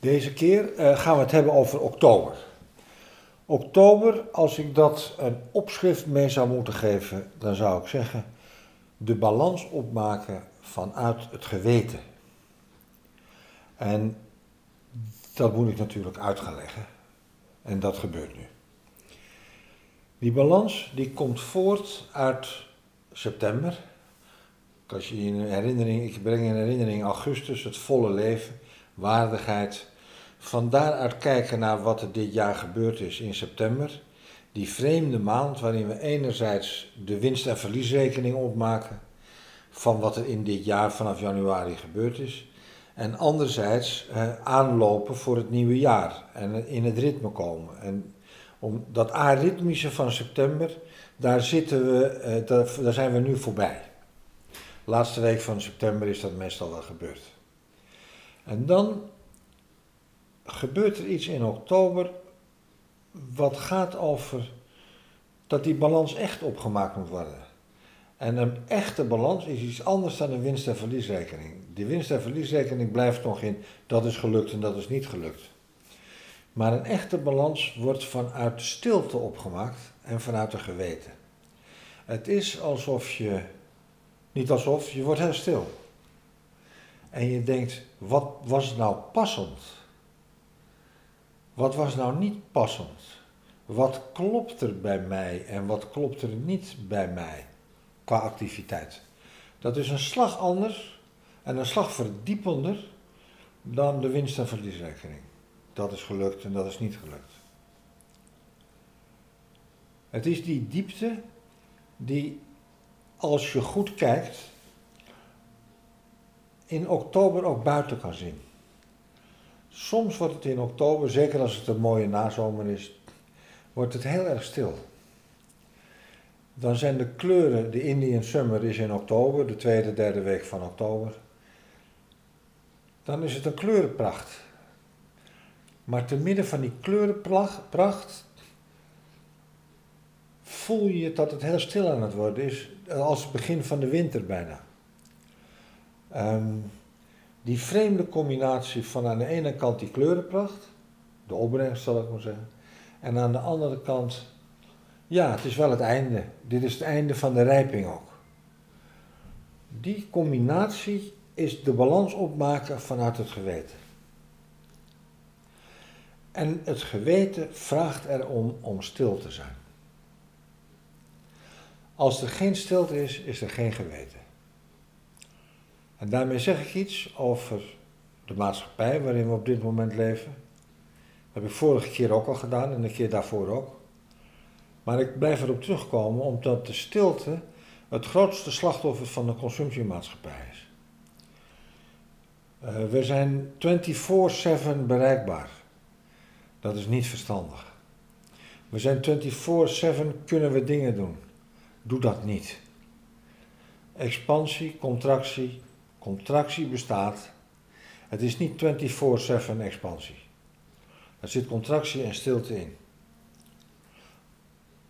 Deze keer eh, gaan we het hebben over oktober. Oktober, als ik dat een opschrift mee zou moeten geven, dan zou ik zeggen: de balans opmaken vanuit het geweten. En dat moet ik natuurlijk uit gaan leggen. En dat gebeurt nu. Die balans die komt voort uit september. Als je in herinnering, ik breng in herinnering augustus, het volle leven, waardigheid. Van daaruit kijken naar wat er dit jaar gebeurd is in september. Die vreemde maand waarin we enerzijds de winst- en verliesrekening opmaken van wat er in dit jaar vanaf januari gebeurd is. En anderzijds eh, aanlopen voor het nieuwe jaar en in het ritme komen. En om dat aritmische van september, daar, zitten we, eh, daar, daar zijn we nu voorbij. Laatste week van september is dat meestal wel gebeurd. En dan gebeurt er iets in oktober wat gaat over dat die balans echt opgemaakt moet worden. En een echte balans is iets anders dan een winst- en verliesrekening. Die winst- en verliesrekening blijft nog in dat is gelukt en dat is niet gelukt. Maar een echte balans wordt vanuit stilte opgemaakt en vanuit de geweten. Het is alsof je, niet alsof, je wordt heel stil. En je denkt, wat was nou passend? Wat was nou niet passend? Wat klopt er bij mij en wat klopt er niet bij mij qua activiteit? Dat is een slag anders en een slag verdiepender dan de winst- en verliesrekening. Dat is gelukt en dat is niet gelukt. Het is die diepte die, als je goed kijkt, in oktober ook buiten kan zien. Soms wordt het in oktober, zeker als het een mooie nazomer is, wordt het heel erg stil. Dan zijn de kleuren, de Indian Summer is in oktober, de tweede, derde week van oktober. Dan is het een kleurenpracht. Maar te midden van die kleurenpracht voel je dat het heel stil aan het worden is, als het begin van de winter bijna. Um, die vreemde combinatie van aan de ene kant die kleurenpracht, de opbrengst zal ik maar zeggen, en aan de andere kant, ja, het is wel het einde. Dit is het einde van de rijping ook. Die combinatie is de balans opmaken vanuit het geweten. En het geweten vraagt erom om stil te zijn. Als er geen stilte is, is er geen geweten. En daarmee zeg ik iets over de maatschappij waarin we op dit moment leven. Dat heb ik vorige keer ook al gedaan en de keer daarvoor ook. Maar ik blijf erop terugkomen omdat de stilte het grootste slachtoffer van de consumptiemaatschappij is. Uh, we zijn 24/7 bereikbaar. Dat is niet verstandig. We zijn 24/7 kunnen we dingen doen. Doe dat niet. Expansie, contractie, contractie bestaat. Het is niet 24/7 expansie. Er zit contractie en stilte in.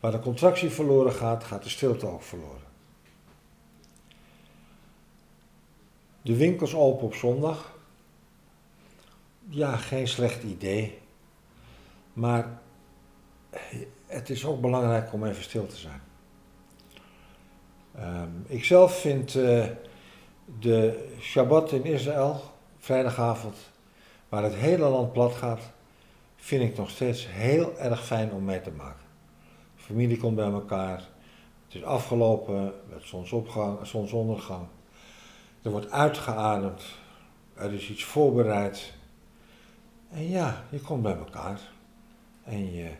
Waar de contractie verloren gaat, gaat de stilte ook verloren. De winkels open op zondag. Ja, geen slecht idee. Maar het is ook belangrijk om even stil te zijn. Um, ik zelf vind uh, de Shabbat in Israël, vrijdagavond, waar het hele land plat gaat, vind ik nog steeds heel erg fijn om mee te maken. De familie komt bij elkaar. Het is afgelopen met zonsopgang, zonsondergang. Er wordt uitgeademd. Er is iets voorbereid. En ja, je komt bij elkaar. En je,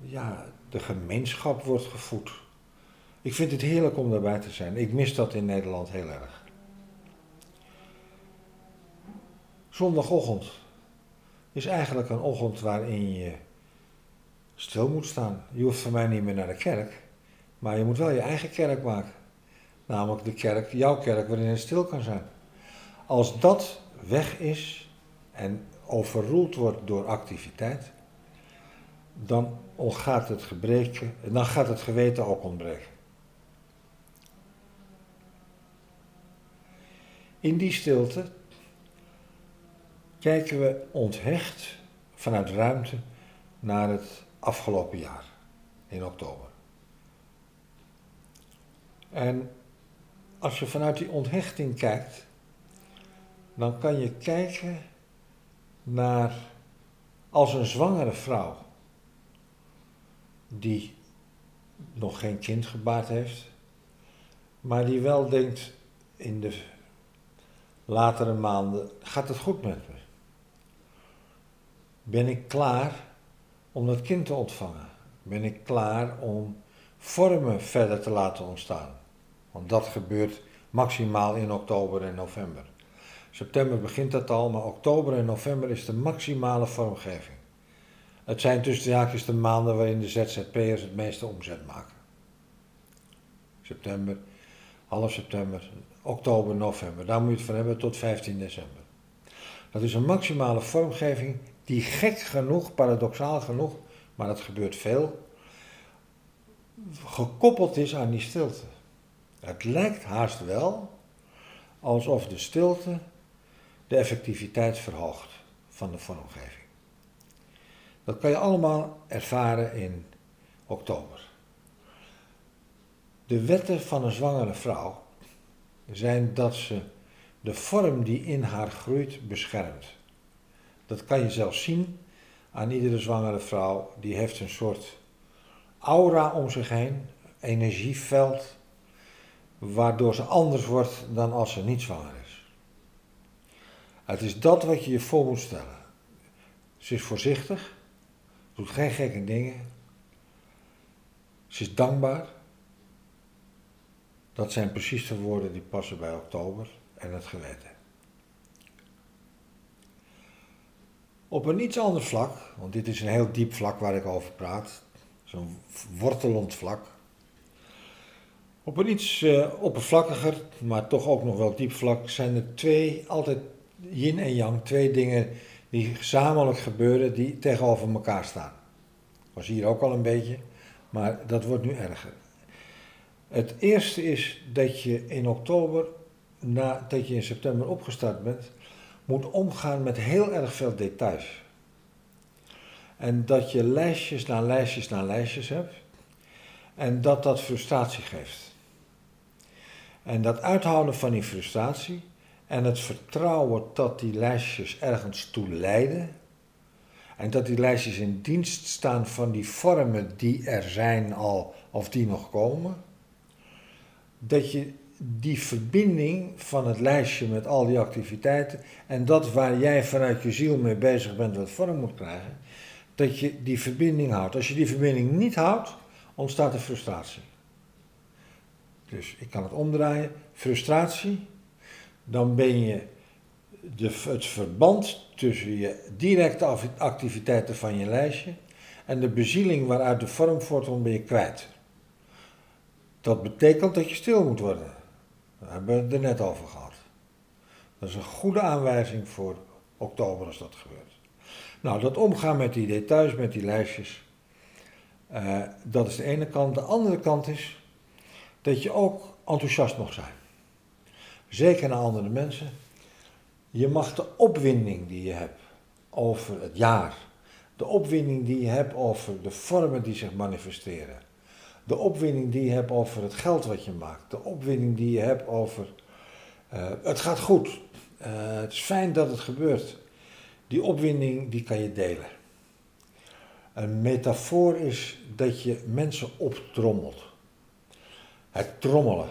ja, de gemeenschap wordt gevoed. Ik vind het heerlijk om daarbij te zijn. Ik mis dat in Nederland heel erg. Zondagochtend is eigenlijk een ochtend waarin je stil moet staan. Je hoeft van mij niet meer naar de kerk, maar je moet wel je eigen kerk maken. Namelijk de kerk, jouw kerk, waarin je stil kan zijn. Als dat weg is en overroeld wordt door activiteit, dan ontgaat het gebreken, dan gaat het geweten ook ontbreken. In die stilte kijken we onthecht vanuit ruimte naar het afgelopen jaar in oktober. En als je vanuit die onthechting kijkt, dan kan je kijken naar als een zwangere vrouw die nog geen kind gebaard heeft, maar die wel denkt in de latere maanden, gaat het goed met me? Ben ik klaar om dat kind te ontvangen? Ben ik klaar om vormen verder te laten ontstaan? Want dat gebeurt maximaal in oktober en november. September begint dat al, maar oktober en november is de maximale vormgeving. Het zijn tussen de de maanden waarin de ZZP'ers het meeste omzet maken. September, half september, oktober, november. Daar moet je het van hebben tot 15 december. Dat is een maximale vormgeving die gek genoeg, paradoxaal genoeg, maar dat gebeurt veel, gekoppeld is aan die stilte. Het lijkt haast wel alsof de stilte de effectiviteit verhoogt van de vormgeving. Dat kan je allemaal ervaren in oktober. De wetten van een zwangere vrouw zijn dat ze de vorm die in haar groeit beschermt. Dat kan je zelfs zien aan iedere zwangere vrouw. Die heeft een soort aura om zich heen, energieveld, waardoor ze anders wordt dan als ze niet zwanger is. Het is dat wat je je voor moet stellen. Ze is voorzichtig, doet geen gekke dingen. Ze is dankbaar. Dat zijn precies de woorden die passen bij oktober en het geweten. Op een iets ander vlak, want dit is een heel diep vlak waar ik over praat, zo'n wortelend vlak. Op een iets uh, oppervlakkiger, maar toch ook nog wel diep vlak, zijn er twee, altijd yin en yang, twee dingen die gezamenlijk gebeuren, die tegenover elkaar staan. Was hier ook al een beetje, maar dat wordt nu erger. Het eerste is dat je in oktober, nadat je in september opgestart bent, moet omgaan met heel erg veel details. En dat je lijstjes na lijstjes na lijstjes hebt. En dat dat frustratie geeft. En dat uithouden van die frustratie en het vertrouwen dat die lijstjes ergens toe leiden. En dat die lijstjes in dienst staan van die vormen die er zijn al of die nog komen. Dat je die verbinding van het lijstje met al die activiteiten en dat waar jij vanuit je ziel mee bezig bent wat vorm moet krijgen, dat je die verbinding houdt. Als je die verbinding niet houdt, ontstaat er frustratie. Dus ik kan het omdraaien. Frustratie, dan ben je de, het verband tussen je directe activiteiten van je lijstje en de bezieling waaruit de vorm voortkomt ben je kwijt. Dat betekent dat je stil moet worden. Daar hebben we het er net over gehad. Dat is een goede aanwijzing voor oktober als dat gebeurt. Nou, dat omgaan met die details, met die lijstjes, uh, dat is de ene kant. De andere kant is dat je ook enthousiast mag zijn. Zeker naar andere mensen. Je mag de opwinding die je hebt over het jaar, de opwinding die je hebt over de vormen die zich manifesteren, de opwinding die je hebt over het geld wat je maakt, de opwinding die je hebt over uh, het gaat goed, uh, het is fijn dat het gebeurt. Die opwinding die kan je delen. Een metafoor is dat je mensen optrommelt. Het trommelen,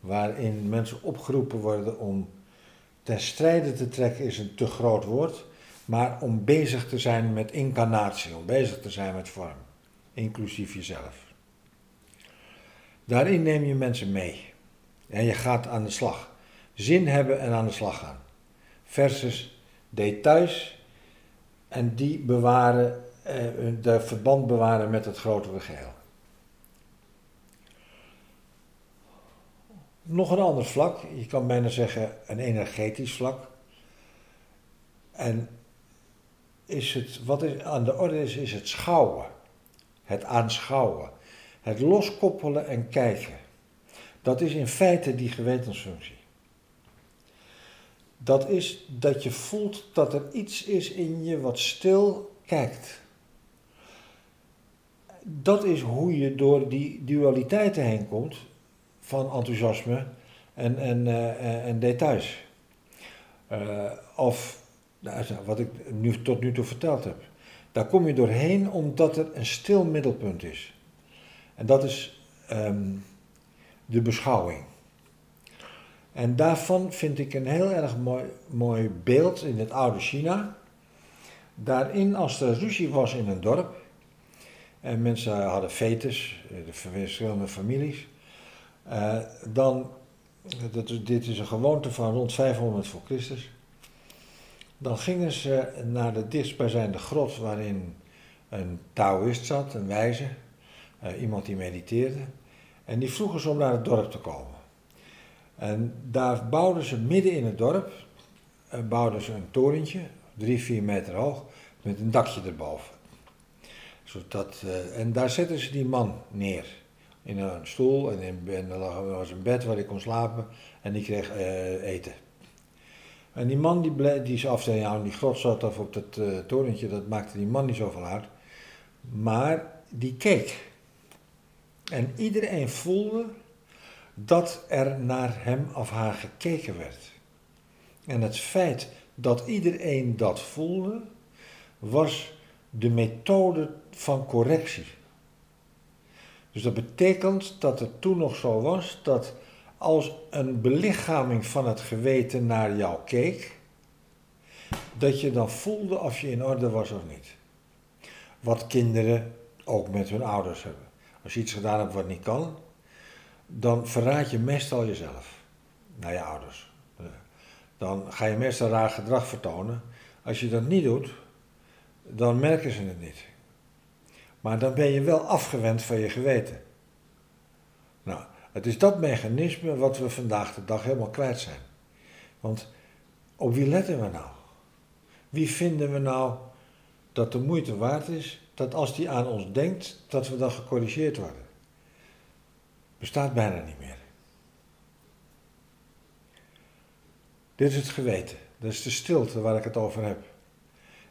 waarin mensen opgeroepen worden om ten strijde te trekken, is een te groot woord, maar om bezig te zijn met incarnatie, om bezig te zijn met vorm, inclusief jezelf. Daarin neem je mensen mee en je gaat aan de slag. Zin hebben en aan de slag gaan. Versus details en die bewaren, eh, de verband bewaren met het grotere geheel. Nog een ander vlak, je kan bijna zeggen een energetisch vlak. En is het, wat is aan de orde is, is het schouwen, het aanschouwen, het loskoppelen en kijken. Dat is in feite die gewetensfunctie. Dat is dat je voelt dat er iets is in je wat stil kijkt. Dat is hoe je door die dualiteiten heen komt van enthousiasme en, en, uh, en details. Uh, of nou, wat ik nu, tot nu toe verteld heb. Daar kom je doorheen omdat er een stil middelpunt is. En dat is um, de beschouwing. En daarvan vind ik een heel erg mooi, mooi beeld in het oude China. Daarin, als er ruzie was in een dorp, en mensen hadden fetes, de verschillende families, uh, dan, dat, dit is een gewoonte van rond 500 voor Christus, dan gingen ze naar de dichtstbijzijnde grot waarin een Taoïst zat, een wijze, uh, iemand die mediteerde. En die vroegen ze om naar het dorp te komen. En daar bouwden ze midden in het dorp, uh, bouwden ze een torentje, drie, vier meter hoog, met een dakje erboven. Zodat, uh, en daar zetten ze die man neer. In een stoel en, in, en er was een bed waar hij kon slapen en die kreeg eten. En die man die, die is af ja, die grot zat of op dat torentje, dat maakte die man niet zoveel uit. Maar die keek. En iedereen voelde dat er naar hem of haar gekeken werd. En het feit dat iedereen dat voelde, was de methode van correctie. Dus dat betekent dat het toen nog zo was dat als een belichaming van het geweten naar jou keek, dat je dan voelde of je in orde was of niet. Wat kinderen ook met hun ouders hebben. Als je iets gedaan hebt wat niet kan, dan verraad je meestal jezelf naar je ouders. Dan ga je meestal raar gedrag vertonen. Als je dat niet doet, dan merken ze het niet. Maar dan ben je wel afgewend van je geweten. Nou, het is dat mechanisme wat we vandaag de dag helemaal kwijt zijn. Want op wie letten we nou? Wie vinden we nou dat de moeite waard is dat als die aan ons denkt, dat we dan gecorrigeerd worden? Bestaat bijna niet meer. Dit is het geweten. Dat is de stilte waar ik het over heb.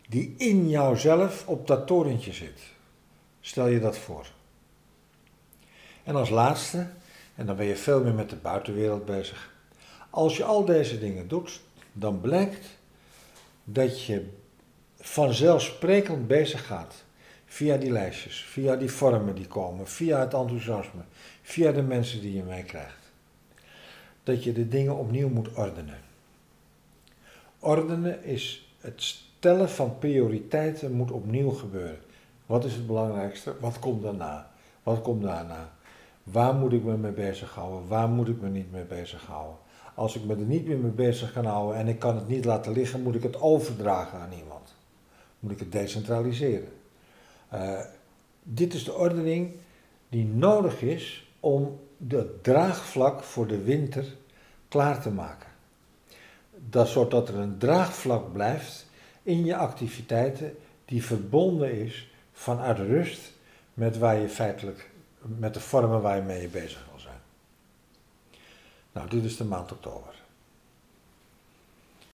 Die in jouzelf op dat torentje zit. Stel je dat voor. En als laatste, en dan ben je veel meer met de buitenwereld bezig. Als je al deze dingen doet, dan blijkt dat je vanzelfsprekend bezig gaat. Via die lijstjes, via die vormen die komen, via het enthousiasme, via de mensen die je meekrijgt. Dat je de dingen opnieuw moet ordenen. Ordenen is het stellen van prioriteiten moet opnieuw gebeuren. Wat is het belangrijkste? Wat komt daarna? Wat komt daarna? Waar moet ik me mee bezighouden? Waar moet ik me niet mee bezighouden? Als ik me er niet meer mee bezig kan houden en ik kan het niet laten liggen, moet ik het overdragen aan iemand. Moet ik het decentraliseren. Uh, dit is de ordening die nodig is om het draagvlak voor de winter klaar te maken. Dat, zodat er een draagvlak blijft in je activiteiten die verbonden is vanuit rust met waar je feitelijk met de vormen waar je mee bezig wil zijn. Nou, dit is de maand oktober.